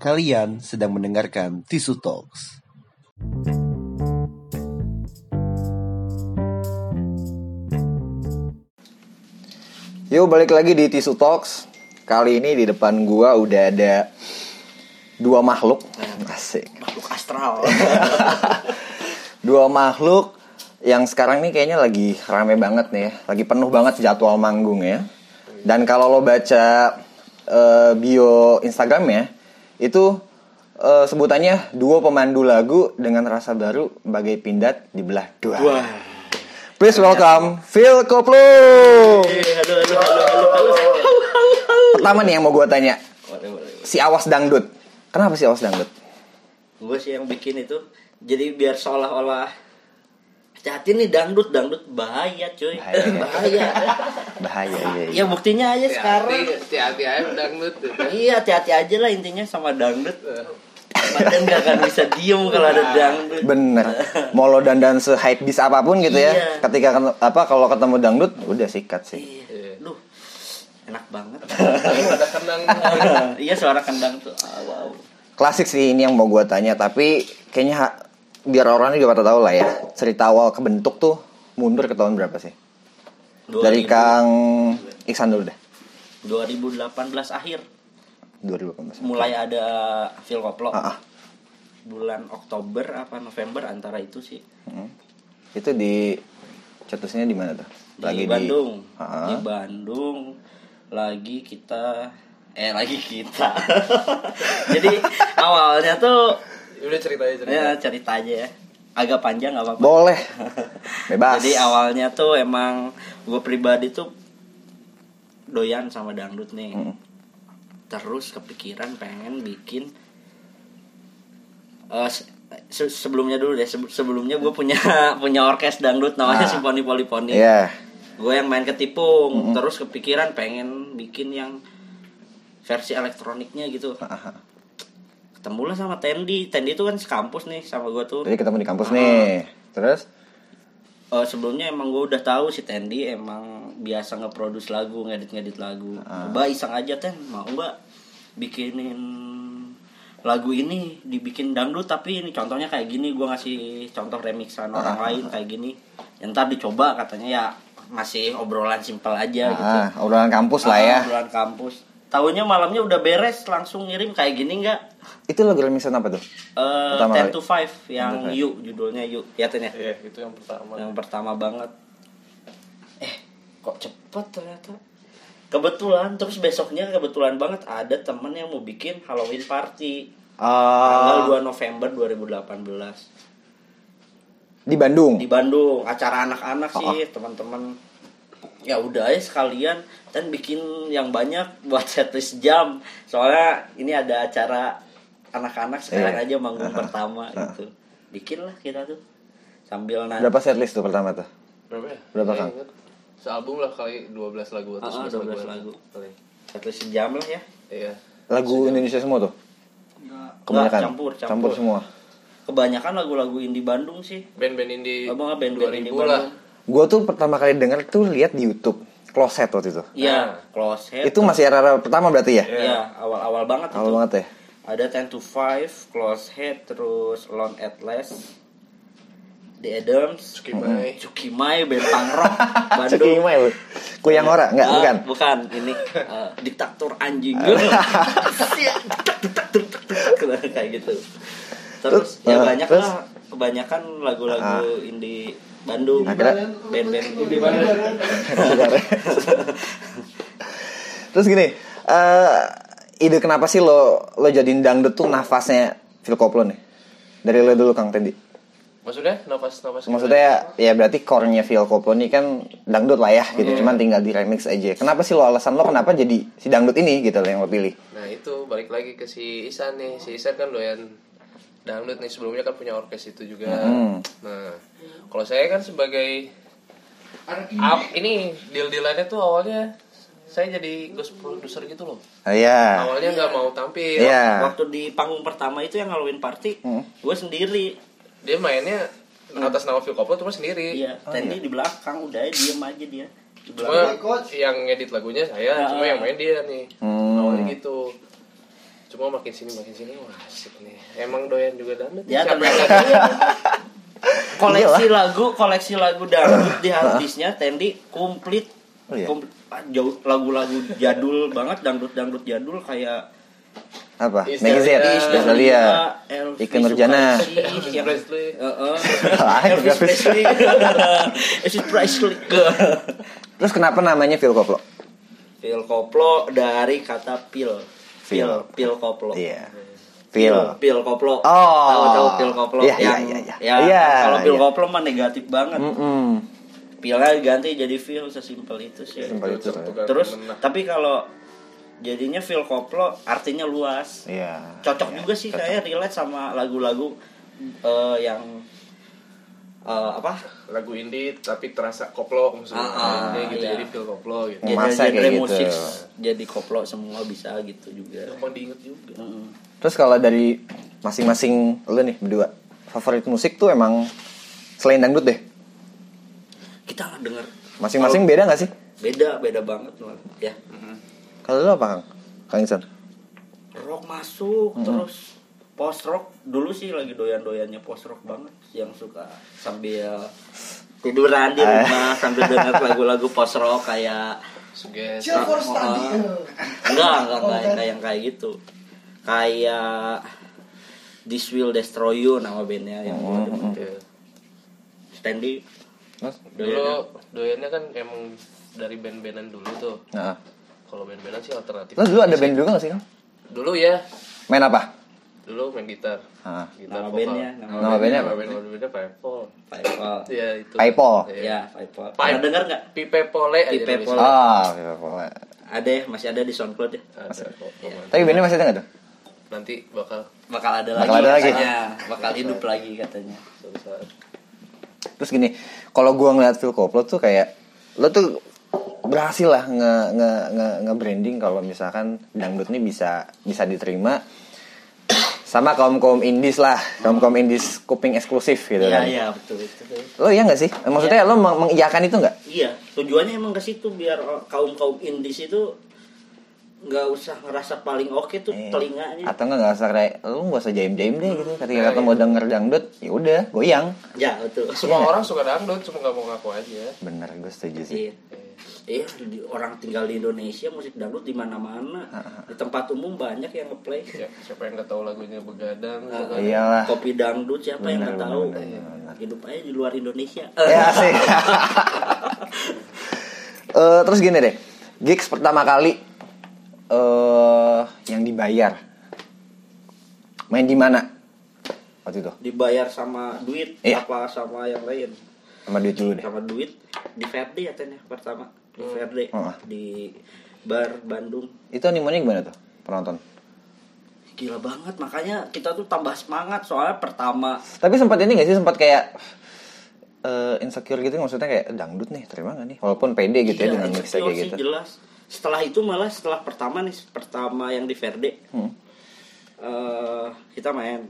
Kalian sedang mendengarkan Tisu Talks. Yuk balik lagi di Tisu Talks. Kali ini di depan gua udah ada dua makhluk. Asik. makhluk astral Dua makhluk yang sekarang nih kayaknya lagi rame banget nih ya. Lagi penuh banget jadwal manggung ya. Dan kalau lo baca eh, bio Instagramnya itu eh, sebutannya duo pemandu lagu dengan rasa baru bagai pindad di belah dua. wah Please welcome Phil Koplo. Halo halo halo halo halo Pertama nih yang mau gua tanya, si Awas Dangdut. Kenapa si Awas Dangdut? gue sih yang bikin itu jadi biar seolah-olah hati-hati nih dangdut dangdut bahaya cuy Bahaya. bahaya Bahaya iya. iya. ya buktinya aja sekarang hati-hati aja dangdut gitu. iya hati-hati aja lah intinya sama dangdut badan gak akan bisa diem kalau ada dangdut Bener. Mau lo dandan se hype bis apa pun gitu ya. Iya. Ketika ket- apa kalau ketemu dangdut udah sikat sih. iya Duh, enak banget ada iya suara kendang tuh ah, wow Klasik sih ini yang mau gua tanya tapi kayaknya biar orang juga pada tahu lah ya. Cerita awal kebentuk tuh mundur ke tahun berapa sih? Dari 2000 Kang Iksan dulu deh. 2018 akhir 2018. mulai ada Phil Koplo Ah, ah. bulan Oktober apa November antara itu sih Hmm. Itu di cetusnya di mana tuh? di Bandung Ah, ah. di Bandung lagi kita eh lagi kita jadi awalnya tuh udah cerita aja cerita ya cerita aja ya agak panjang nggak apa-apa Boleh. Bebas. jadi awalnya tuh emang gue pribadi tuh doyan sama dangdut nih Mm. terus kepikiran pengen bikin eh, se- se- sebelumnya dulu deh sebe- sebelumnya gue punya punya orkes dangdut namanya Ah. Simponi Poliponi Iya. gue yang main ketipung terus kepikiran pengen bikin yang versi elektroniknya gitu. Ketemulah sama Tendi. Tendi itu kan sekampus nih sama gue tuh. Jadi ketemu di kampus Ah. nih. Terus? Eh, sebelumnya emang gue udah tahu si Tendi emang biasa ngeproduce lagu ngedit-ngedit lagu. Ah. coba iseng aja Ten mau nggak bikinin lagu ini dibikin dangdut? Tapi ini contohnya kayak gini gue ngasih contoh remixan orang lain kayak gini. Ya, ntar dicoba katanya ya masih obrolan simpel aja gitu. ah, obrolan kampus lah ya. Ah, obrolan kampus. Tahunya malamnya udah beres langsung ngirim kayak gini nggak Itu lagu remixan apa tuh? Eh, Pertama 10 kali. to 5 yang 10 to 5. You judulnya You liatin ya iya itu yang pertama yang pertama banget eh kok cepet ternyata kebetulan terus besoknya kebetulan banget ada temen yang mau bikin Halloween party tanggal Ah, 2 November 2018 di Bandung. di Bandung acara anak-anak sih Oh. teman-teman ya udah aja sekalian dan bikin yang banyak buat setlist jam soalnya ini ada acara anak-anak sekarang Iya. aja manggung Aha. pertama Ah. gitu bikin lah kita tuh sambil nanti Berapa setlist tuh pertama tuh? berapa ya Berapa, ingat. sealbum lah kali 12 lagu atau 11 12 lagu. paling setlist jam lah ya iya Lagu Indonesia semua tuh? Kebanyakan. Nggak, campur, campur. semua. kebanyakan lagu-lagu indie Bandung sih band-band indie Abang band-band indie 2000 lah Bandung Gue tuh pertama kali denger tuh lihat di YouTube. Closet waktu itu. iya Nah. close head Itu masih era pertama berarti ya? iya awal-awal banget Awal itu banget ya? Ada 10 to 5 close head terus Lone Atlas The Adams. Cukimai Cukimai band punk rock Cuki Bandung. Imai lu. Kuyang ora? Enggak, Ah, bukan. bukan. Ini eh, diktator anjing. Detak, kayak gitu. Terus Terus, ya ah, banyak terus? lah. Kebanyakan lagu-lagu indie Bandung. Akhirnya- band-band indie Bandung. Terus gini, eh ide kenapa sih lo lo jadiin dangdut tuh nafasnya Phil Koplo nih? Dari lo dulu Kang Tendi. maksudnya nafas nafas Maksudnya ya berarti core-nya Phil Koplo nih kan dangdut lah ya gitu, cuman tinggal di remix aja. Kenapa sih lo alasan lo kenapa jadi si dangdut ini gitu lo yang lo pilih? nah itu balik lagi ke si Isan nih si Isan kan doyan dangdut nih sebelumnya kan punya orkes itu juga Hmm. nah kalau saya kan sebagai Ap, ini deal dealannya tuh awalnya saya jadi ghost producer gitu loh Ah, Iya. awalnya nggak mau tampil Iya. waktu di panggung pertama itu yang Halloween party Hmm. gue sendiri dia mainnya atas nama Phil Koplo cuma sendiri iya Tendi di belakang udah diem aja dia di cuma belakang yang ngedit lagunya saya Ah. cuma yang main dia nih Hmm. awalnya gitu Cuma makin sini makin sini wah asik nih. Emang doyan juga dangdut. Ya, Siapa yang koleksi lagu koleksi lagu dangdut di harddisknya Tendi komplit Oh, iya? Komplit. Jauh lagu-lagu jadul banget dangdut dangdut jadul kayak Apa? Megazet, Dahlia, Elvis Ike Nurjana. Elvis. Presley Elvis Presley Terus kenapa namanya Phil Koplo? Phil Koplo dari kata pil Phil. Phil Phil Koplo Iya. Phil. Phil Koplo Oh. tahu tahu Phil Koplo Iya, iya, yang iya, iya. ya Iya, kalau Phil iya. Koplo mah negatif banget Mm-mm. Pilnya ganti jadi Phil sesimpel itu sih Simpel itu. Tukar terus tapi kalau jadinya Phil Koplo artinya luas Iya. cocok Iya, juga sih cocok. saya relate sama lagu-lagu eh, yang eh, apa lagu indie tapi terasa koplo maksudnya Ah, ah, Dia gitu iya. jadi feel koplo gitu. Masa genre kayak gitu. musik jadi koplo semua bisa gitu juga gampang diinget juga Mm. Terus kalau dari masing-masing lu nih berdua favorit musik tuh emang selain dangdut deh. Kita denger Masing-masing beda nggak sih? beda beda banget loh ya Kalau lu apa Kang? Kang Insan? rock masuk terus post rock dulu sih lagi doyan-doyannya post rock banget yang suka sambil tiduran di rumah sambil dengar lagu-lagu post rock kayak suges Oh, oh. enggak enggak enggak kayak yang kayak gitu kayak This Will Destroy You nama bandnya yang demen. Gitu. Standy Mas? dulu doyannya kan emang dari band-bandan dulu tuh Nah. kalau band-bandan sih alternatif Lu dulu ada band juga nggak sih Kang? dulu ya Main apa? dulu main gitar Ah. gitar nama bandnya Nama bandnya apa? nama bandnya Paypal Paypal ya itu Paypal. ya Paypal Pipe. pernah dengar nggak Pipe Pole aja Pipe tulisannya. Pole. Ah, iya, pokoknya. ada ya masih ada di SoundCloud ya ada Tapi bandnya masih ada nggak tuh? nanti bakal bakal ada Bakal lagi ada lagi. katanya bakal hidup lagi katanya suatu saat Terus gini, kalau gua ngeliat Phil Koplo tuh kayak lo tuh berhasil lah nge nge nge, nge branding kalau misalkan dangdut nih bisa bisa diterima. Sama kaum kaum indies lah kaum kaum indies kuping eksklusif gitu iya kan. iya betul betul lo iya nggak sih? Maksudnya lo meng- mengiyakan itu nggak? Iya tujuannya emang ke situ biar kaum kaum indis itu nggak usah ngerasa paling oke tuh Eh, telinganya atau nggak nggak usah kayak lo nggak usah jaim jaim deh gitu ketika kata mau denger dangdut ya udah goyang ya betul semua orang suka dangdut cuma nggak mau ngaku aja bener gue setuju sih Iya. Iya, di- orang tinggal di Indonesia musik dangdut di mana-mana. Di tempat umum banyak yang ngeplay. ya, siapa yang nggak tahu lagunya begadang begadang. iyalah Kopi dangdut siapa yang Benar, nggak tahu? benar, benar, benar. Hidup aja di luar Indonesia. ya sih Eh, terus gini deh gigs pertama kali eh yang dibayar. Main di mana? Waktu itu. Dibayar sama duit Iya. apa sama yang lain? sama duit dulu deh. Sama duit. Di Verde katanya pertama. Di Verde. Oh. di bar Bandung. itu animenya gimana tuh? Penonton? Gila banget, makanya kita tuh tambah semangat. Soalnya pertama. Tapi sempat ini gak sih? Sempat kayak eh insecure gitu. Maksudnya kayak dangdut nih terima gak nih? Walaupun pede gitu ya Iya, dengan mixnya kayak gitu. jelas. Setelah itu malah setelah pertama nih, pertama yang di Verde, Hmm. eh, kita main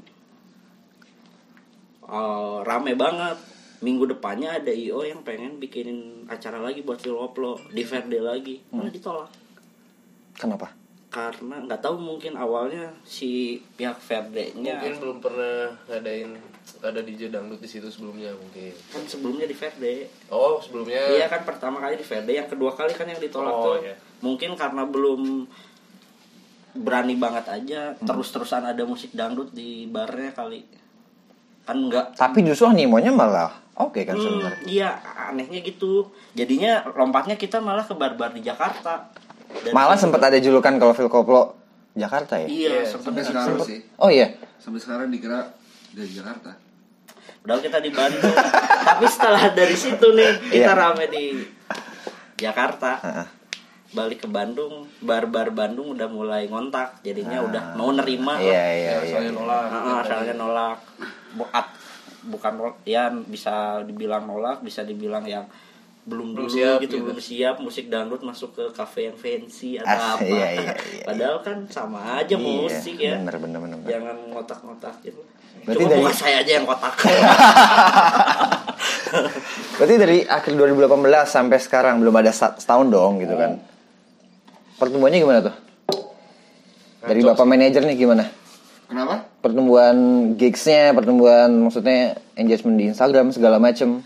Eh, rame banget. Minggu depannya ada IO yang pengen bikinin acara lagi buat Phil Koplo di Verde lagi, Hmm. malah ditolak. kenapa Karena nggak tahu mungkin awalnya si pihak Verde-nya mungkin belum pernah ngadain ada DJ dangdut di situ sebelumnya mungkin. Kan sebelumnya di Verde. oh sebelumnya. Iya kan pertama kali di Verde, yang kedua kali kan yang ditolak Oh, tuh. iya. mungkin karena belum berani banget aja terus-terusan ada musik dangdut di barnya kali. Kan enggak tapi justru animonya malah oke kan Hmm, sebenarnya? iya anehnya gitu. Jadinya lompatnya kita malah ke bar-bar di Jakarta. Dan malah sempat ada julukan kalau Phil Koplo Jakarta ya? Iya Iya, sempet Sampai sekarang sih. oh iya. Sampai sekarang dikira dari Jakarta. Padahal kita di Bandung. Tapi setelah dari situ nih kita Iya. rame di Jakarta. Heeh. balik ke Bandung bar-bar Bandung udah mulai ngontak. Jadinya udah mau nerima. Iya iya iya soalnya nolak. Heeh, asalnya nolak. Bu- at- bukan ya bisa dibilang nolak bisa dibilang yang belum Belum dulu siap gitu, gitu. belum siap musik dangdut masuk ke cafe yang fancy atau Ah, apa. iya, iya, iya, padahal kan sama aja musik ya. bener bener bener, bener. jangan ngotak-ngotak gitu Berarti cuma dari- bukan saya aja yang kotak Berarti dari akhir 2018 sampai sekarang belum ada setahun dong gitu kan. Pertumbuhannya gimana tuh? Dari bapak manajer nih gimana? Kenapa? Pertumbuhan gigsnya, pertumbuhan maksudnya engagement di Instagram segala macem.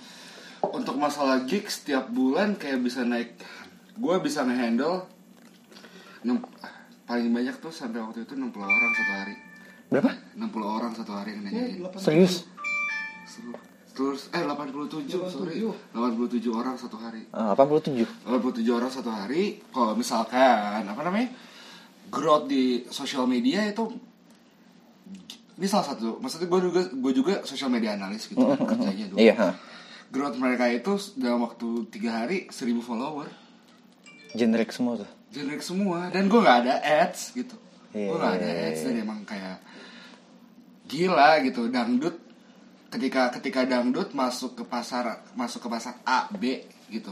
Untuk masalah gig setiap bulan kayak bisa naik Gue bisa ngehandle Paling banyak tuh sampai waktu itu 60 orang satu hari Berapa? 60 orang satu hari yang nanyain Serius? Terus, eh 87, sorry 87 orang satu hari Ah, 87. 87 orang satu hari Kalau misalkan, apa namanya Growth di sosial media itu Ini salah satu Maksudnya gue juga, gue juga social media analis gitu kan, Kerjanya dulu Iya, ha. Growth mereka itu dalam waktu 3 hari 1000 follower Generic semua tuh. Generic semua Dan gue gak ada ads gitu Iya, Gue gak ada iya, ads iya. Dan emang kayak Gila gitu Dangdut Ketika ketika dangdut masuk ke pasar Masuk ke pasar A, B gitu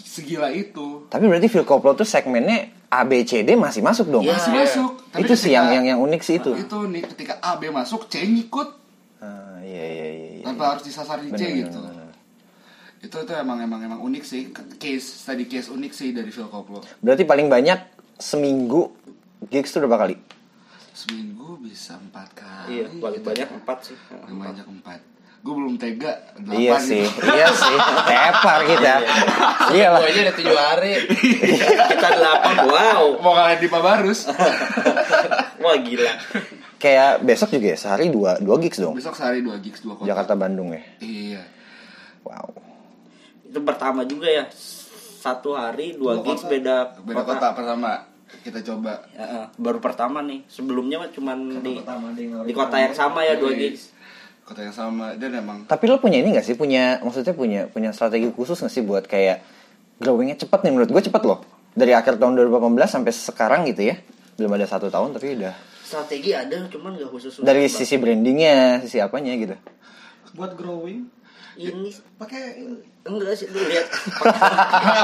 Segila itu Tapi berarti Phil Koplo tuh segmennya A, B, C, D masih masuk dong? Iya. Masih masuk Tapi itu sih ketika- yang, yang yang unik sih itu. Itu nih ketika A, B masuk C ngikut Ah, iya, iya, iya. iya. Tanpa harus disasar di C Bener, gitu bener, bener. Itu itu emang emang emang unik sih Case, tadi case unik sih dari Phil Koplo Berarti paling banyak seminggu gigs tuh berapa kali? Seminggu bisa empat kali Iya, paling gitu. banyak empat sih. Paling banyak empat Gue belum tega delapan Iya gitu. sih, iya sih. Tepar kita. Iya lah. Gue aja udah tujuh hari. Kita delapan, wow. Mau kalian di Pabarus Wah gila. Kayak besok juga ya sehari dua dua gigs dong. Besok sehari dua gigs dua kota Jakarta Bandung ya. Iya Wow. Itu pertama juga ya. Satu hari dua gigs beda Beda kota pertama Kita coba Ya, eh, baru pertama nih. Sebelumnya mah cuman di di kota yang sama ya dua gigs. Kota yang sama Dan emang Tapi lo punya ini gak sih? Punya maksudnya punya punya strategi khusus gak sih buat kayak growingnya cepet nih menurut gue cepet loh. Dari akhir tahun 2018 sampai sekarang gitu ya. Belum ada satu tahun tapi udah. Strategi ada cuman gak khusus Dari sisi brandingnya, sisi apanya gitu. buat growing ini pakai enggak sih lu lihat.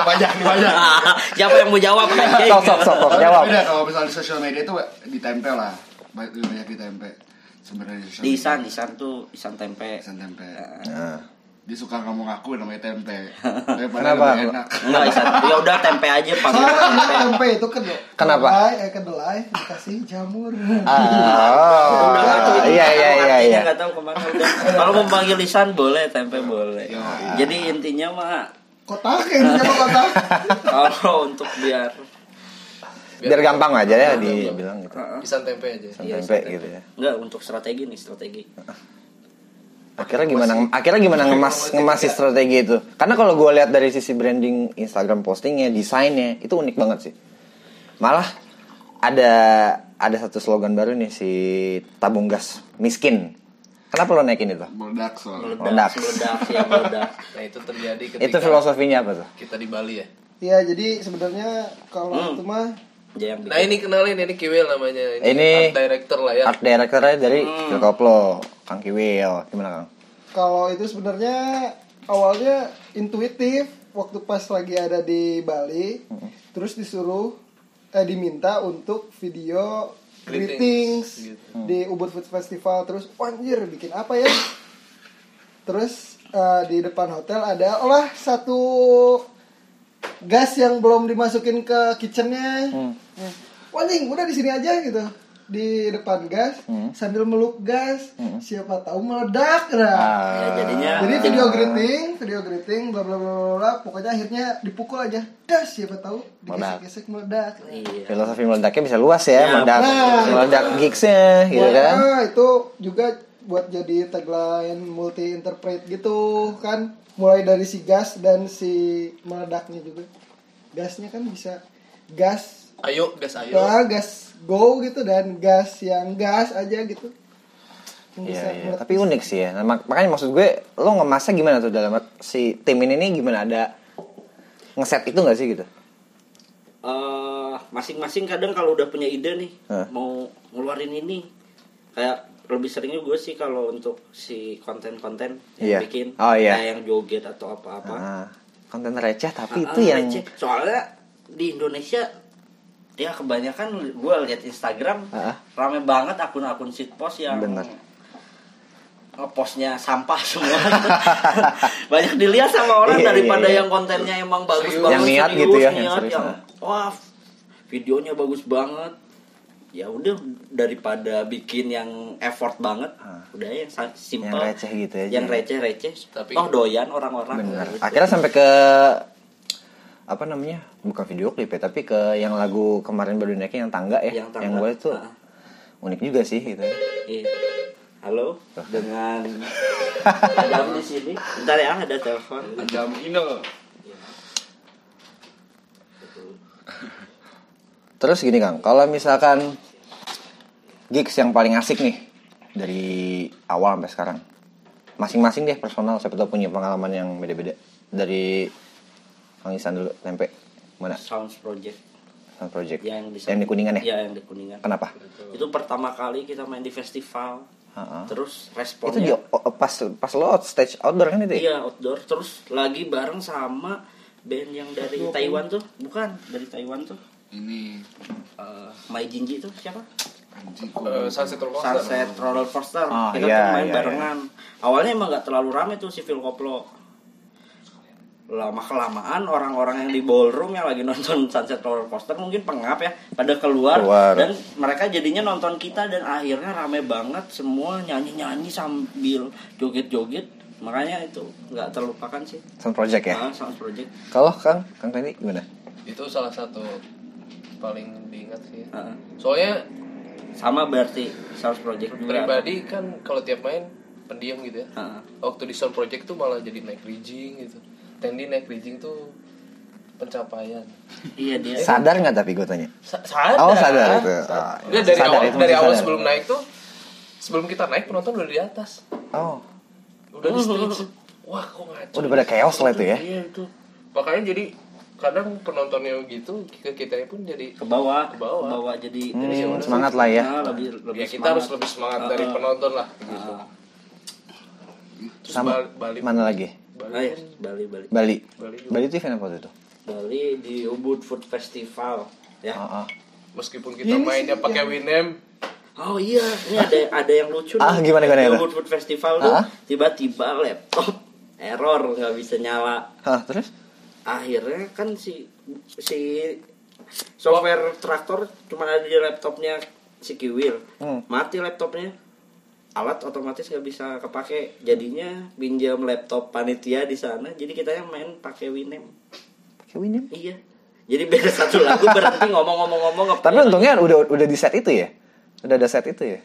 Banyak banyak Siapa yang mau jawab anjing? Sok sok sok jawab. beda kalau misalnya di sosial media itu ditempel lah Banyak lebih banyak ditempel Sebenarnya di Di. Isan, Isan tuh Isan tempe. Isan tempe Nah. Dia suka ngomong aku namanya tempe Daripada Kenapa? lebih enak Enggak. Ya udah tempe aja soalnya tempe. tempe itu kan Kenapa? kedelai, eh kedelai dikasih jamur Ah, Udah nggak tahu ini iya iya iya iya. nggak tahu ke mana udah. Kalau mau panggil Isan boleh, tempe boleh. Yo. Jadi intinya mah kotak ini siapa kotak kalau untuk biar Biar gampang aja ya dibilang gitu. Pisan tempe aja. Iya, Tempe gitu ya. enggak untuk strategi nih strategi. Akhirnya gimana akhirnya gimana ngemas ngemas si strategi itu? Karena kalau gue lihat dari sisi branding Instagram postingnya, desainnya itu unik banget sih. Malah ada ada satu slogan baru nih si tabung gas miskin. Kenapa lo naikin itu? Meledak soalnya Meledak, Meledak. ya meledak. Nah itu terjadi ketika Itu filosofinya apa tuh? kita di Bali ya. ya jadi sebenarnya kalau Hmm. itu mah yang Nah ini kenalin ini Kiwil namanya. Ini- art director lah ya. Art directornya dari Phil Koplo, Kang Kiwil. Gimana Kang? kalau itu sebenarnya awalnya intuitif waktu pas lagi ada di Bali terus disuruh eh diminta untuk video Greetings, greetings, gitu. di Ubud Food Festival terus "Wah, anjir bikin apa ya terus eh, di depan hotel ada olah satu gas yang belum dimasukin ke kitchennya Nah, "Wah, anjing udah di sini aja gitu di depan gas sambil meluk gas siapa tahu meledak nah Ya, jadinya jadi video greeting, video greeting, bla bla bla bla, pokoknya akhirnya dipukul aja. Das, siapa tahu Meledak. digesek-gesek meledak. Iya. Filosofi meledaknya bisa luas ya, Ya, meledak, nah. meledak gigsnya gitu kan? Wah, itu juga buat jadi tagline multi interpret gitu kan. Mulai dari si gas dan si meledaknya juga. Gasnya kan bisa gas, Ayo gas ayo. nah, gas go gitu dan gas yang gas aja gitu. Iya, iya. Tapi unik sih ya. Nah, mak- makanya maksud gue, lo ngemasnya gimana tuh dalam si tim ini nih gimana ada ngeset itu gak sih gitu? eh, masing-masing kadang kalau udah punya ide nih Hah. mau ngeluarin ini kayak lebih seringnya gue sih kalau untuk si konten-konten yang bikin Oh, iya. kayak yang joget atau apa-apa Nah, konten receh tapi Ah, itu ah, yang receh. soalnya di Indonesia ya kebanyakan gue lihat Instagram ah. rame banget akun-akun shitpost yang Bener. ngepostnya sampah semua banyak dilihat sama orang Iya, daripada iya, iya. yang kontennya emang bagus Yang banget niat serius, gitu ya, yang niat, serius, yang, ah. wah videonya bagus banget ya udah daripada bikin yang effort banget udah yang sa- simple Yang receh gitu aja. yang receh receh Tapi- toh doyan orang-orang Bener. Gitu. Akhirnya sampai ke apa namanya? Bukan video klip ya, tapi ke yang lagu kemarin baru naikin yang tangga ya. Yang tangga. gue itu Ah. unik juga sih gitu. Iya. Halo dengan Adam di sini. Bentar ya ada telepon. Adam Ino. Terus gini Kang, kalau misalkan gigs yang paling asik nih dari awal sampai sekarang. Masing-masing deh personal, siapa tahu punya pengalaman yang beda-beda. Dari Kang Isan dulu, tempe. Mana? Sounds Project Sound Project. yang di Yang di Kuningan ya? Iya, yang di Kuningan. Kenapa? Itu pertama kali kita main di festival. Ha-ha. Terus Itu responnya di o- pas pas lo out stage outdoor kan itu ya? Iya, outdoor. Terus lagi bareng sama band yang dari Taiwan tuh. Bukan, dari Taiwan tuh. Ini Eh, Mai Jinji tuh siapa? Eh, Sunset Roller Coaster. Sunset Roller Coaster. Oh, kita iya, tuh main iya, barengan. Awalnya emang nggak terlalu rame tuh si Phil Koplo. Lama kelamaan orang-orang yang di ballroom yang lagi nonton Sunset Roller Coaster mungkin pengap ya pada keluar, Keluar. dan mereka jadinya nonton kita dan akhirnya rame banget semua nyanyi-nyanyi sambil joget-joget makanya itu nggak terlupakan sih Sound Project ya? Ah, Sound Project Kalau Kang, Kang Tani gimana? Itu salah satu paling diingat sih. Ah, Soalnya sama berarti Sound Project juga pribadi kan kalau tiap main pendiam gitu ya. Ah, Waktu di Sound Project tuh malah jadi naik rigging gitu. Tendi naik rigging tuh pencapaian. iya dia Sadar nggak tapi gue tanya? Sa- sadar. Oh sadar itu. Ah, Enggak dari sadar, awal itu dari awal sadar. sebelum naik tuh sebelum kita naik penonton udah di atas. Oh, Udah di stage. Wah, kok ngaco. udah pada chaos lah itu ya? iya itu Makanya jadi kadang penontonnya gitu ke kita pun jadi ke bawah Ke bawah. jadi Hmm, semangat lah ya. Nah, lebih lebih ya kita harus lebih semangat dari Ah, penonton lah gitu. Ah. Terus Sama Bal- Bali mana lagi? Bali iya, pun Bali Bali Bali. Bali juga. Bali itu event apa waktu itu? Bali di Ubud Food Festival ya Ah, ah. meskipun kita mainnya pakai Winem oh iya ini ada ada yang lucu Ah, nih. gimana, gimana, di gimana? Ubud Food Festival tuh tiba-tiba laptop error nggak bisa nyala Hah, terus? akhirnya kan si si software traktor cuma ada di laptopnya si Kiwil Hmm. mati laptopnya alat otomatis nggak bisa kepake jadinya pinjam laptop panitia di sana jadi kita yang main pakai Winem Pakai Winem. iya jadi beda satu lagu berhenti ngomong-ngomong-ngomong Tapi untungnya udah udah di set itu ya? Udah ada set itu ya?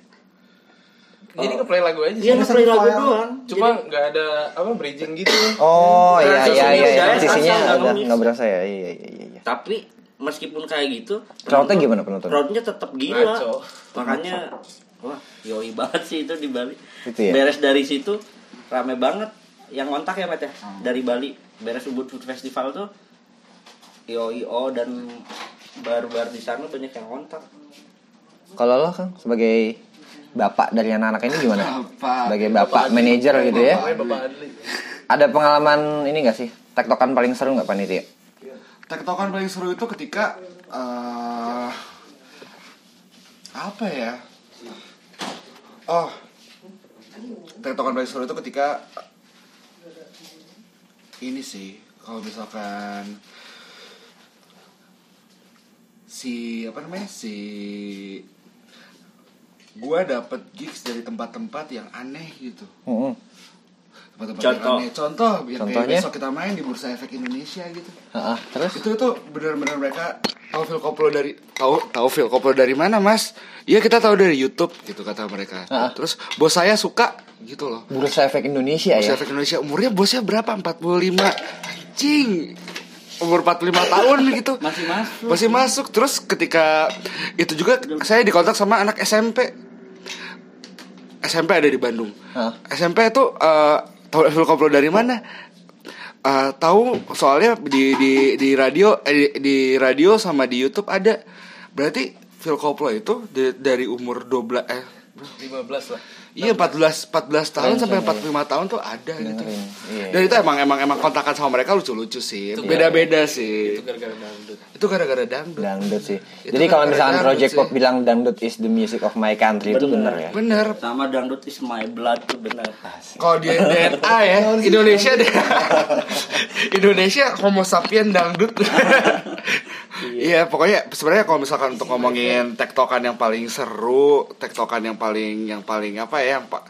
jadi ke play lagu aja Iya nge-play lagu File. doang cuma nggak ada apa bridging gitu Oh, iya iya iya. udah ya, asal nggak agak ngemis. nggak berasa ya. Iya iya iya. iya. tapi meskipun kayak gitu Crowdnya gimana penonton? crowdnya tetap gila Ngaco. makanya wah yoi banget sih itu di Bali Itu ya? beres dari situ rame banget yang kontak ya Met ya Hmm. dari Bali beres Ubud Food Festival tuh yoi oh dan bar-bar di sana banyak yang kontak Kalau lo kan sebagai bapak dari anak-anak ini gimana? Bapak. Sebagai bapak, manajer gitu ya? Bapaknya Bapak Adli Ada pengalaman ini gak sih? Tektokan paling seru nggak panitia? tektokan paling seru itu ketika eh apa ya oh tektokan paling seru itu ketika ini sih kalau misalkan si apa namanya si gua dapet gigs dari tempat-tempat yang aneh gitu Mm-mm. tempat-tempat Contoh. yang aneh contoh yang kayak Contohnya? besok kita main di bursa efek Indonesia gitu Ah, ah. terus? itu tuh benar-benar mereka tahu Phil Koplo dari tahu tahu Phil Koplo dari mana mas? Iya kita tahu dari YouTube gitu kata mereka. Ah. terus bos saya suka gitu loh. Bursa Efek Indonesia bos ya? efek Indonesia. Umurnya bosnya berapa? 45 anjing! Umur 45 tahun gitu. Masih masuk. Masih masuk. Terus ketika itu juga saya dikontak sama anak SMP SMP ada di Bandung. Hah? SMP itu eh, tahu Phil Koplo dari mana Eh, tahu soalnya di di di radio eh, di, di radio sama di YouTube ada. Berarti Phil Koplo itu di- dari umur 12 eh 15 lah Iya 14 14 tahun Keren, sampai keren, 45 tahun tuh ada gitu. Dengerin, iya, Dan itu emang emang emang kontakan sama mereka lucu-lucu sih. Itu Beda-beda sih. itu gara-gara dangdut Itu gara-gara dangdut. Dangdut sih. Itu Jadi kalau misalkan dangdut Project. Pop bilang dangdut is the music of my country itu bener ya? Bener. sama dangdut is my blood tuh benar Kalau di DNA ya, Indonesia deh. Indonesia Homo sapien dangdut. Iya, pokoknya sebenarnya kalau misalkan untuk ngomongin tektokan yang paling seru, tektokan yang paling yang paling apa ya, yang pa-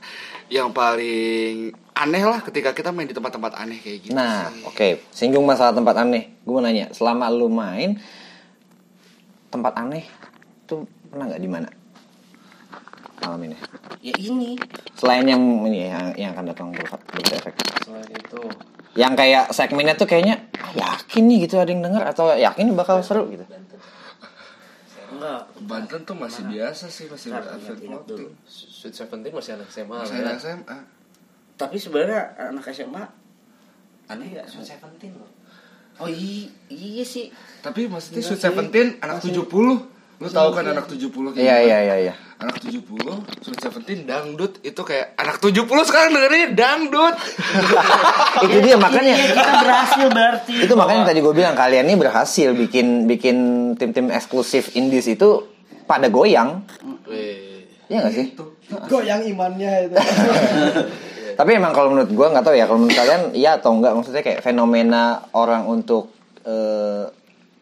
yang paling aneh lah ketika kita main di tempat-tempat aneh kayak gitu. Nah, oke, singgung masalah tempat aneh. Gue mau nanya, selama lu main tempat aneh tuh pernah nggak di mana? Malam ini. Ya ini. Selain yang ini ya, yang, yang akan datang ber- berefek. Selain itu Yang kayak segmennya tuh kayaknya ah, yakin nih gitu ada yang denger atau yakin nih bakal seru gitu. Enggak. Banten tuh masih biasa sih, masih ingat-ingat dulu. Sweet Seventeen masih anak SMA Masih lah ada ya. SMA. Tapi sebenarnya anak SMA aneh gak? Sweet Seventeen loh. Oh iya, iya sih. Tapi maksudnya Enggak Sweet. Seventeen anak 70 Lu tahu kan anak 70 kayak Iya gimana? iya iya iya. Anak 70 Sweet Seventeen dangdut Itu kayak Anak 70 sekarang dengerin dangdut Itu dia makanya Iya, kita berhasil berarti. itu makanya tadi gue bilang kalian ini berhasil bikin bikin tim-tim eksklusif indies itu pada goyang. Iya gak sih? Goyang imannya itu. Tapi emang kalau menurut gue nggak tahu ya kalau menurut kalian iya atau enggak maksudnya kayak fenomena orang untuk eh,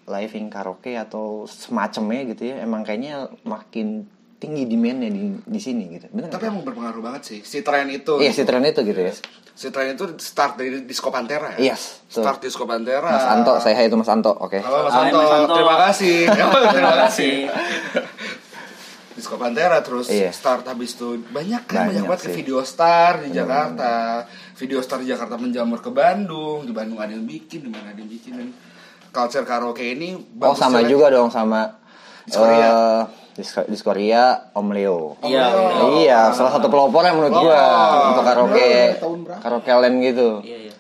living karaoke atau semacamnya gitu ya emang kayaknya makin tinggi demandnya di di sini gitu. Bener Tapi emang berpengaruh banget sih Si tren itu Iya si tren itu gitu ya. Si tren itu start dari Disco Pantera ya Yes, betul. Start Disco Pantera Mas Anto, saya itu Mas Anto, oke. Halo Mas Hai, Anto, Mas Anto. terima kasih Terima Terima kasih. Disco Pantera terus Iya. start habis itu banyak kan Banyak banyak, banget ke video star di Jakarta video star di Jakarta menjamur ke Bandung di Bandung ada yang bikin di mana ada yang bikin dan culture karaoke ini Oh sama juga dong sama Diskoria. eh, Disko- Diskoria Om Leo. Iya, Oh. Iya, salah satu pelopor yang menurut gua Oh. untuk karaoke karaoke land gitu. Iya, iya.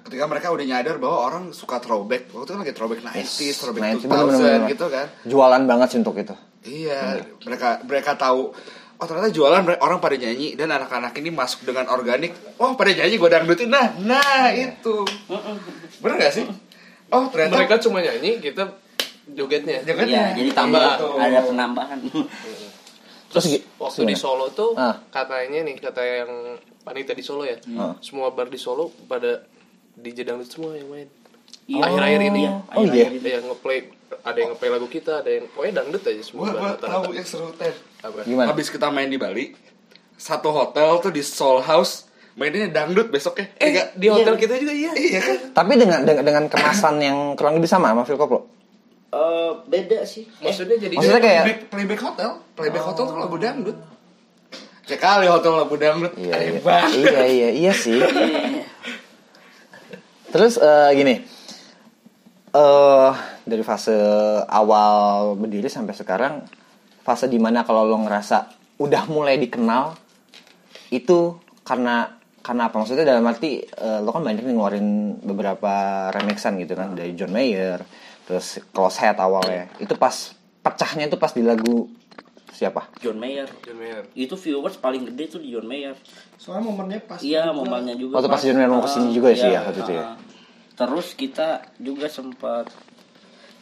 ketika mereka udah nyadar bahwa orang suka throwback waktu itu kan lagi throwback 90s, throwback 90s, 2000 bener-bener. gitu kan Jualan banget sih untuk itu. iya mereka mereka tahu oh ternyata jualan orang pada nyanyi dan anak-anak ini masuk dengan organik oh pada nyanyi gue dangdutin nah nah itu bener gak sih oh ternyata Mereka cuma nyanyi, kita jogetnya. Jogetnya. Iya, jadi tambah Gitu. ada penambahan. Terus Terus waktu gimana? di Solo tuh Ah. katanya nih kata yang panitia di Solo ya, Ah. semua bar di Solo pada di semua yang main. Iya. Akhir-akhir ini Iya, Oh, iya? akhir-akhir ada yang ngeplay, ada yang ngeplay lagu kita, ada yang pokoknya dangdut aja semua. gue rata-rata. tahu yang seru Apa? Gimana? habis kita main di Bali satu hotel tuh di Soul House mainnya dangdut besoknya Eh, Tiga- di hotel kita juga iya. iya kan Tapi dengan dengan, dengan kemasan yang kurang lebih sama sama Phil Koplo. Eh, beda sih. Maksudnya jadi Maksudnya kayak playback, playback hotel playback hotel tuh lagu dangdut Cek kali hotel lagu dangdut iya iya. banget. iya iya iya sih. Terus eh, gini. Eh dari fase awal berdiri sampai sekarang fase di mana kalau lo ngerasa udah mulai dikenal itu karena karena apa maksudnya dalam arti eh, lo kan banyak nih ngeluarin beberapa remixan gitu kan dari John Mayer terus Close Head awalnya itu pas pecahnya itu pas di lagu siapa John Mayer. John Mayer. Itu viewers paling gede tuh di John Mayer. Soalnya momennya pas. Iya, momennya juga. Waktu pas John Mayer mau ke sini juga sih iya, ya, waktu itu ya. ah. Terus kita juga sempat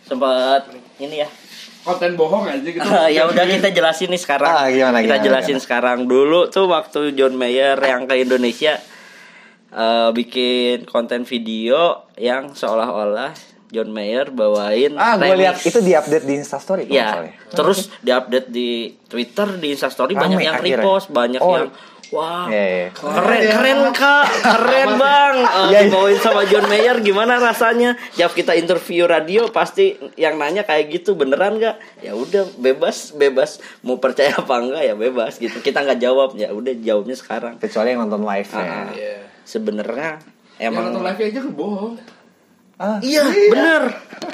sempat ini ya. konten bohong aja gitu ya udah kita jelasin nih sekarang. Ah, gimana, kita gimana, jelasin gimana? sekarang. Dulu tuh waktu John Mayer yang ke Indonesia eh, bikin konten video yang seolah-olah John Mayer bawain ah gue lihat itu di update di Instastory Ya, ya. terus diupdate di Twitter, di Instastory Rame banyak yang akhirnya. repost, banyak Oh. yang wah Iya, iya. keren keren kak, keren bang, Eh, Iya, iya. dibawain sama John Mayer gimana rasanya? Tiap kita interview radio pasti yang nanya kayak gitu beneran nggak? Ya udah bebas bebas mau percaya apa enggak ya bebas gitu. Kita nggak jawab ya udah jawabnya sekarang. kecuali yang nonton live Ah, ya Iya. Sebenarnya yang emang nonton live aja kan bohong ah. iya bener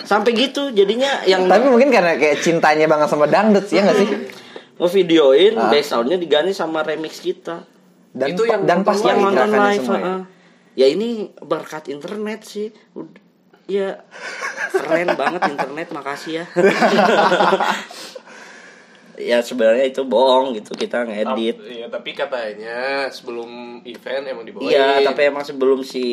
sampai gitu jadinya yang tapi mungkin karena kayak cintanya banget sama dangdut ya nggak sih ngevideoin Ah. backsoundnya diganti sama remix kita dan Itu yang dan pas yang nonton live semua ya. heeh. ya ini berkat internet sih Ud- ya keren banget internet makasih ya ya sebenarnya itu bohong gitu kita ngedit Iya, tapi katanya sebelum event emang dibawain. Iya, tapi emang sebelum si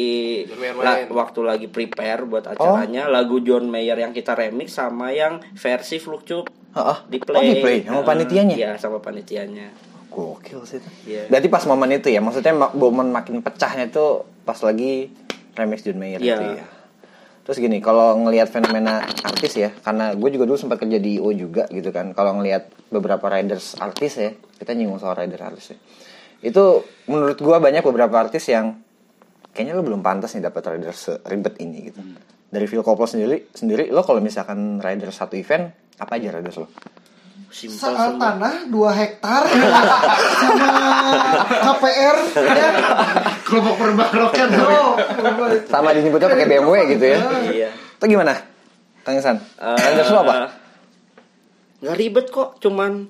la- waktu lagi prepare buat acaranya lagu John Mayer yang kita remix sama yang versi Flukcup Heeh. di Oh, play. di-play sama panitianya? Iya, sama panitianya. gokil sih itu Iya. berarti pas momen itu ya maksudnya ma- momen makin pecahnya itu pas lagi remix John Mayer Iya. itu ya Terus gini, kalau ngelihat fenomena artis ya, karena gue juga dulu sempat kerja di IO juga gitu kan. Kalau ngelihat beberapa riders artis ya, kita nyinggung soal rider artis ya. Itu menurut gue banyak beberapa artis yang kayaknya lo belum pantas nih dapat rider seribet ini gitu. Dari Phil Koplo sendiri, sendiri lo kalau misalkan rider satu event, apa aja riders lo? Simpel Soal semua. tanah 2 hektar sama KPR ya. Kelompok perbalokan Oh, Sama disebutnya pakai BMW gitu ya. Iya. Itu gimana? Kang Isan? Eh, lo apa? Nggak ribet kok, cuman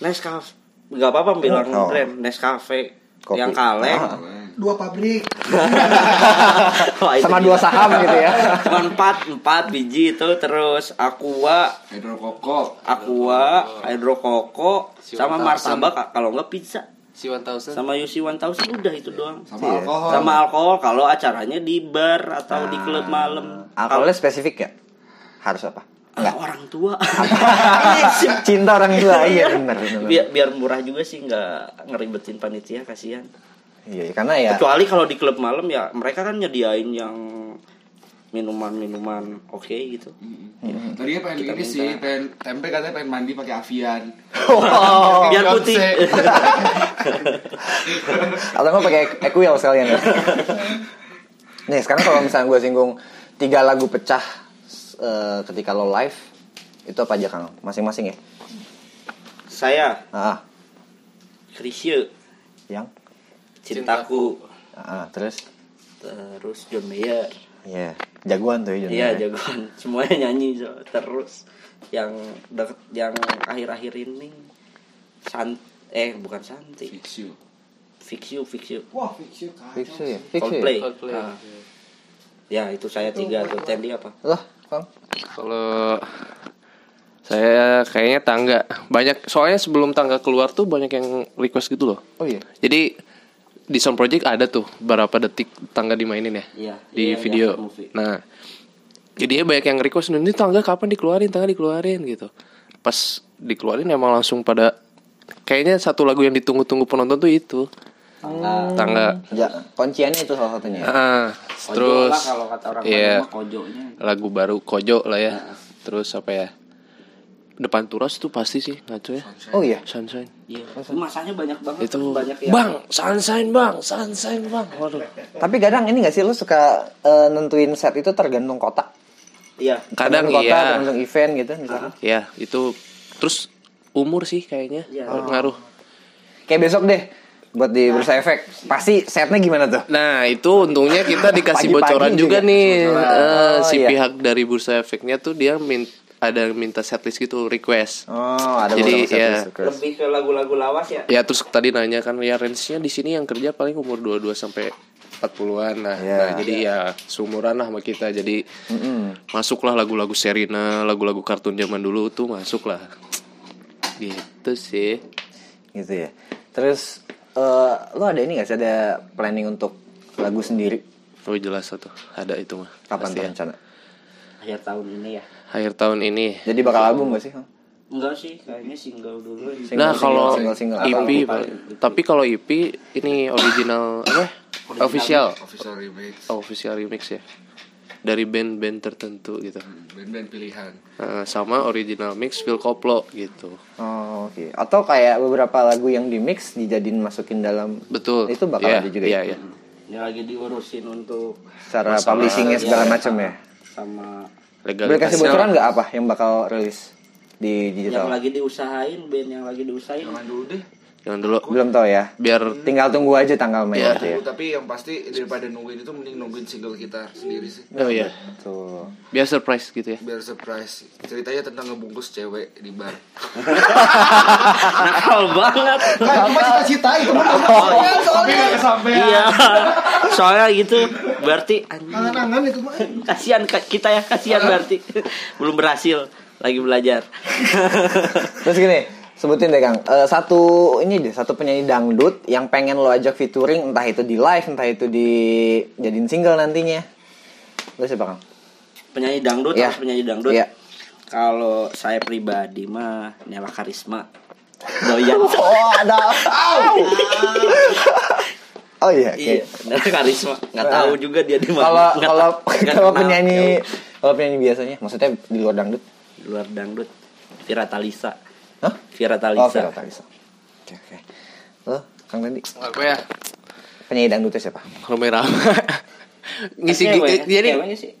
Nescafe. Nggak apa-apa bilang Oh. brand Nescafe. Kopi. Yang kaleng. Ah. Dua pabrik. Wah, Sama dua saham gitu ya. Cuma empat, empat biji itu terus Aqua, Hydro Koko Aqua, Hydro Koko, Si sama 1000. martabak kalau nggak pizza. Si 1000. Sama UC 1000 udah itu doang. sama Iya. alkohol. Sama alkohol kalau acaranya di bar atau di klub malam. Alkoholnya spesifik ya? Harus apa? Kalau orang tua. Cinta orang tua, iya benar. benar. biar biar murah juga sih nggak ngeribetin panitia kasihan. Iya, karena ya Kecuali kalau di klub malam ya mereka kan nyediain yang minuman-minuman oke gitu. Tadinya pengen Kita ini minta. sih, pengen tempe katanya pengen mandi pakai Avian. Oh, Biar putih. atau nggak pakai equil sekalian ya. Nih, sekarang kalau misalnya gue singgung tiga lagu pecah eh, ketika lo live, itu apa aja Kang? Masing-masing ya? Saya Ah, Krisye, yang? Cintaku, Ah, terus? terus John Mayer. Iya, jagoan tuh ya John Iya Mayer. jagoan semuanya nyanyi so. terus yang deket yang akhir-akhir ini sant eh bukan santi Fix you. fix you fix you Wah, Fix kacau. ya, fix ya. Coldplay, Coldplay. Ah. ya itu saya tiga tuh Tendi apa Loh, Kang? Kalau saya kayaknya tangga banyak soalnya sebelum tangga keluar tuh banyak yang request gitu loh. Oh iya. Jadi di Sound Project ada tuh berapa detik tangga dimainin ya Iya, di iya, video. iya. Nah, jadinya banyak yang request ini tangga kapan dikeluarin, tangga dikeluarin gitu. Pas dikeluarin emang langsung pada kayaknya satu lagu yang ditunggu-tunggu penonton tuh itu tangga. Ja, kunciannya itu salah satunya. Ah, Kojo terus lah kalau kata orang iya. Mah kojonya lagu baru Kojo lah ya. Terus apa ya? Depan Turas tuh pasti sih ngaco ya. Oh iya. Sunshine. iya masanya banyak banget Itu banyak yang Bang, Sunshine Bang, Sunshine Bang. Waduh. Tapi kadang ini gak sih lu suka eh, nentuin set itu tergantung kota? iya Kadang Tergantung kota, iya. tergantung event gitu misalnya. Ya, itu terus umur sih kayaknya Iya. ngaruh. Kayak besok deh buat di Bursa Efek. Pasti setnya gimana tuh? Nah, itu untungnya kita dikasih Pagi-pagi bocoran juga, juga. nih. Bocoran. Eh, Oh, si iya. pihak dari Bursa Efeknya tuh dia min ada minta setlist gitu, request. Oh, ada Jadi, ya. request. lebih ke lagu-lagu lawas ya Ya terus tadi nanya kan ya range-nya di sini yang kerja paling umur 22 sampai 40-an nah. Iya. Nah, jadi ya seumuran lah sama kita. Jadi masuklah lagu-lagu Serina, lagu-lagu kartun zaman dulu tuh masuk lah. Gitu sih. Gitu ya. Terus eh lu ada ini gak sih ada planning untuk lagu sendiri? Oh jelas tuh ada itu mah. Kapan tuh ya. rencana? akhir tahun ini ya Akhir tahun ini. Jadi bakal album gak sih? enggak sih kayaknya single dulu Single, Nah kalau single, single, single. EP, Apa? Pak. tapi kalau EP ini original apa? Official, Official remix. oh, official remix ya. Dari band-band tertentu gitu. Band-band pilihan. Eh, sama original mix Phil Koplo gitu. Oh, oke. Atau kayak beberapa lagu yang di mix dijadiin masukin dalam Betul. Itu bakal Iya, ada juga Iya, ya? iya. ini lagi diurusin untuk Secara Masalah- publishingnya segala Iya, macam ya. sama Legal. Boleh kasih bocoran nggak apa yang bakal rilis di yang digital? lagi diusahain band yang lagi diusahain Jangan dulu deh. Jangan dulu. Belum tahu ya. Biar Tinggal tunggu aja tanggal Iya. mainnya aja ya. Tapi yang pasti daripada nungguin itu mending nungguin single kita sendiri sih. oh iya, Tuh. biar surprise gitu ya. Biar surprise. Ceritanya tentang ngebungkus cewek di bar. nakal banget Nah, cuma cita-cita itu mah soalnya soalnya iya soalnya gitu berarti anjing, angan-angan itu mah. kasihan ka- kita ya kasihan berarti belum berhasil lagi belajar Terus gini, sebutin deh Kang. Eh, satu ini deh, satu penyanyi dangdut yang pengen lo ajak featuring entah itu di live, entah itu di jadiin single nantinya. Lo siapa Kang? penyanyi dangdut Iya. harus penyanyi dangdut Iya. kalau saya pribadi mah Nela Karisma doyan Oh, ada. Oh iya, Iya, oke. dari karisma. Nggak tahu juga dia di mana. Kalau kalau kalau penyanyi Ya, kalau penyanyi biasanya, maksudnya di luar dangdut? di luar dangdut. Vira Talisa. Hah? Vira Oh, Talisa. Vira Talisa. Oke, oke. Lo, Kang Dendi, Apa ya? penyanyi dangdutnya siapa? Rome Rama. ngisi gitar jadi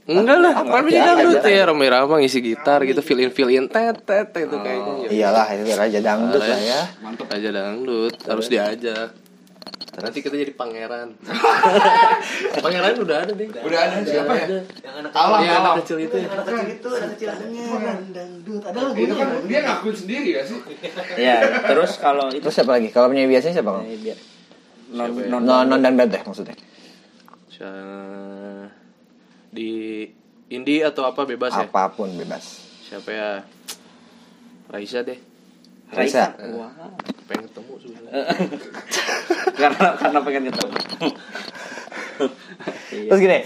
enggak lah Apa? apa penyanyi Ya, dangdut ya Rome Rama ngisi gitar gitu fill in fill in tet tet itu kayaknya Iyalah, itu raja dangdut lah ya. Mantep. aja dangdut harus diajak nanti kita jadi pangeran pangeran udah ada deh Udah ada siapa ya? Yang anak Alam, Iya, alam. anak kecil itu ya. anak kecil itu, anak kecil pangeran dangdut. Ada Itu kan dia ngakuin sendiri ya sih? Ya, terus kalau itu Terus siapa lagi? Kalau penyanyi biasanya siapa? Non ya? non Non non dan band deh maksudnya. Di indie atau apa bebas ya Apa pun bebas. siapa ya Raisa deh Raisa. Wah. Pengen ketemu sebenarnya karena karena pengen ketemu. Iya. Terus gini,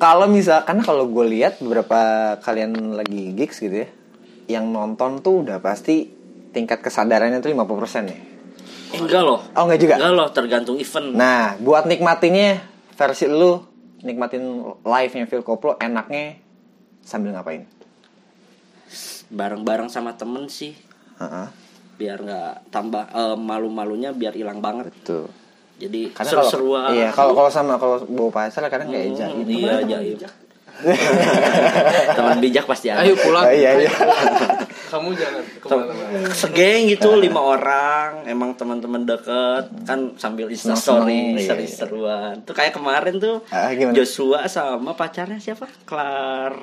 kalau misal karena kalau gue lihat beberapa kalian lagi gigs gitu ya, yang nonton tuh udah pasti tingkat kesadarannya tuh 50% ya. Eh, enggak loh. Oh enggak juga. Enggak loh, tergantung event. Nah, buat nikmatinnya versi lu nikmatin live-nya Phil Koplo enaknya sambil ngapain? Bareng-bareng sama temen sih Heeh. Biar nggak tambah eh, malu-malunya biar hilang banget. Betul. Jadi seru-seruan. iya, kalau kalau sama kalau bawa pacar kadang kayak Hmm, jaim. Iya, jaim. Teman bijak pasti ada. ayo pulang iya iya. kamu jangan ke mana-mana Segeng gitu lima orang, emang teman-teman deket kan sambil insta story Seneng-seneng, iya, seru-seruan. Tuh kayak kemarin tuh Ah? Joshua sama pacarnya siapa? Clar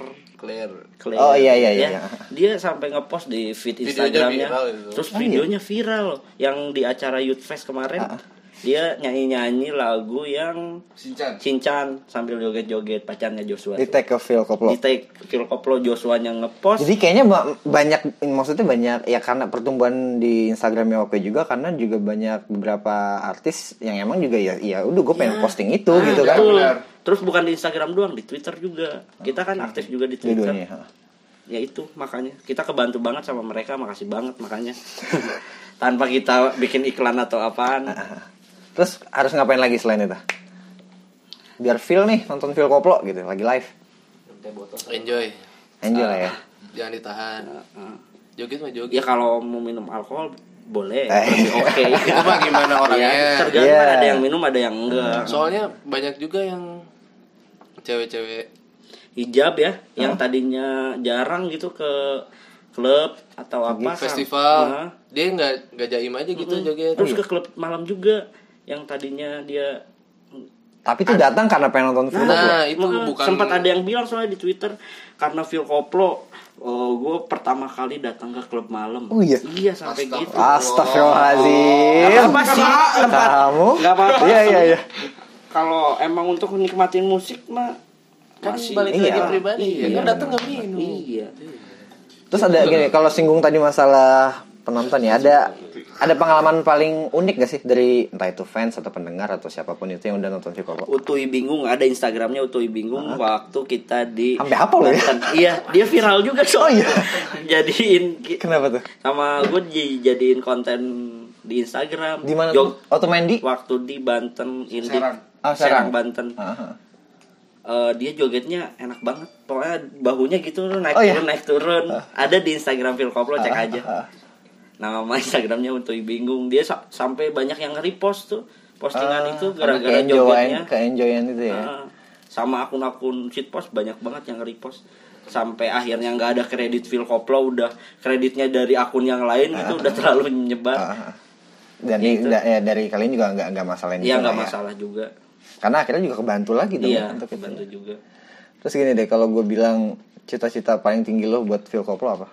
Claire Claire. Oh, iya, iya, iya, Ya, iya. Dia sampai ngepost di feed Videonya Instagramnya. viral itu. Terus videonya viral yang di acara Youth Fest kemarin. Ah. Dia nyanyi-nyanyi lagu yang Sinchan. Cincan sambil joget-joget pacarnya Joshua. Di tag ke Phil Koplo. Di take Phil Koplo Joshua yang ngepost. Jadi kayaknya ba- banyak maksudnya banyak ya karena pertumbuhan di Instagramnya Oke juga karena juga banyak beberapa artis yang emang juga ya ya udah gue pengen Ya. posting itu Ah, gitu kan. Benar. Terus bukan di Instagram doang, di Twitter juga. Kita kan aktif juga di Twitter. Ha. Ya itu makanya kita kebantu banget sama mereka, makasih banget makanya. Tanpa kita bikin iklan atau apaan. Terus harus ngapain lagi selain itu? Biar feel nih nonton Phil Koplo gitu lagi live. enjoy Enjoy lah ya. jangan ditahan joget mah joget Ya kalau mau minum alkohol boleh, Eh. oke. itu mah gimana orangnya Ya, tergantung Iya. ada yang minum ada yang enggak. soalnya banyak juga yang cewek-cewek Hijab ya, yang tadinya jarang gitu ke klub atau apa festival Nah, dia nggak nggak jaim aja gitu Mm. joget Terus ke klub malam juga yang tadinya dia Tapi itu datang karena pengen nonton Koplo. nah itu Nah, bukan sempat ada yang bilang soalnya di Twitter karena Phil Koplo oh, gue pertama kali datang ke klub malam. Oh, iya? Iya sampai gitu. Astagfirullahaladzim. Gak apa sih tempat. Kamu? Gak apa-apa. Iya iya iya. Kalau emang untuk nikmatin musik mah kan masih balik Iya. lagi pribadi ya Iya. kan datang nggak minum Iya. Terus ada gini, kalau singgung tadi masalah penonton ya, ada ada pengalaman paling unik gak sih dari entah itu fans atau pendengar atau siapa pun itu yang udah nonton Phil Koplo? Utui bingung ada Instagramnya Utui bingung waktu kita di Sampai hafal lo ya? Iya, dia viral juga so. Oh, iya. Jadiin Kenapa tuh? sama gue jadiin konten di Instagram. Di mana Jog- tuh? Auto main di? waktu di Banten ini Serang. Oh, Serang. Banten Aha. Eh, dia jogetnya enak banget pokoknya bahunya gitu naik Oh, iya? turun naik turun ada di Instagram Phil Koplo cek Ah, aja ah, ah. Nama Instagramnya untuk bingung dia sa- sampai banyak yang nge-repost tuh postingan Ah, itu gara-gara jogetnya keenjoyan itu ya. Ah, sama akun-akun shitpost banyak banget yang nge-repost sampai akhirnya nggak ada kredit Phil Koplo udah kreditnya dari akun yang lain itu udah terlalu nyebar Ah, ah. Dan Gitu. da- ya, dari kalian juga nggak nggak masalahin Iya juga nggak lah ya. masalah juga Karena akhirnya juga kebantu lagi dong iya untuk itu. bantu juga Terus gini deh, kalau gue bilang cita-cita paling tinggi lo buat Phil Koplo apa?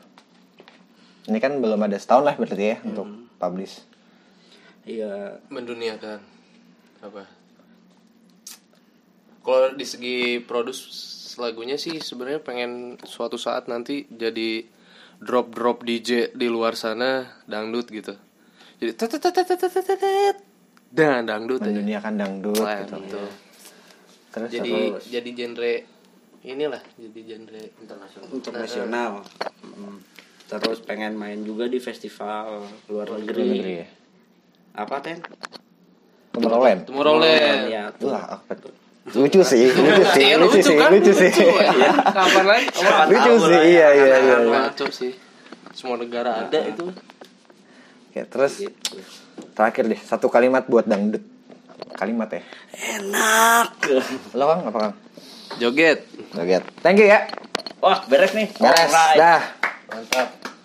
Ini kan belum ada setahun lah berarti ya untuk publish. iya menduniakan. Apa? Kalau di segi produs lagunya sih sebenarnya pengen suatu saat nanti jadi drop drop DJ di luar sana dangdut gitu. Jadi dan dangdut aja. Menduniakan dangdut Wah, gitu. betul. Terus jadi jadi genre inilah jadi genre internasional. Internasional. Mm. Terus pengen main juga di festival luar negeri, Luar negeri ya. apa ten Tomorrowland. Tomorrowland. ya Wah, apa tuh? Lucu sih, lucu sih, Iya, lucu sih, kan? lucu sih. ya. Kapan lagi? Lucu sih, iya iya iya. iya. Ngaco sih. Semua negara ada itu. Oke, terus terakhir deh, satu kalimat buat dangdut. Kalimat ya. enak Lo Kang, apa Kang? Joget. Joget. Thank you ya. wah beres nih Beres. Alright. on top.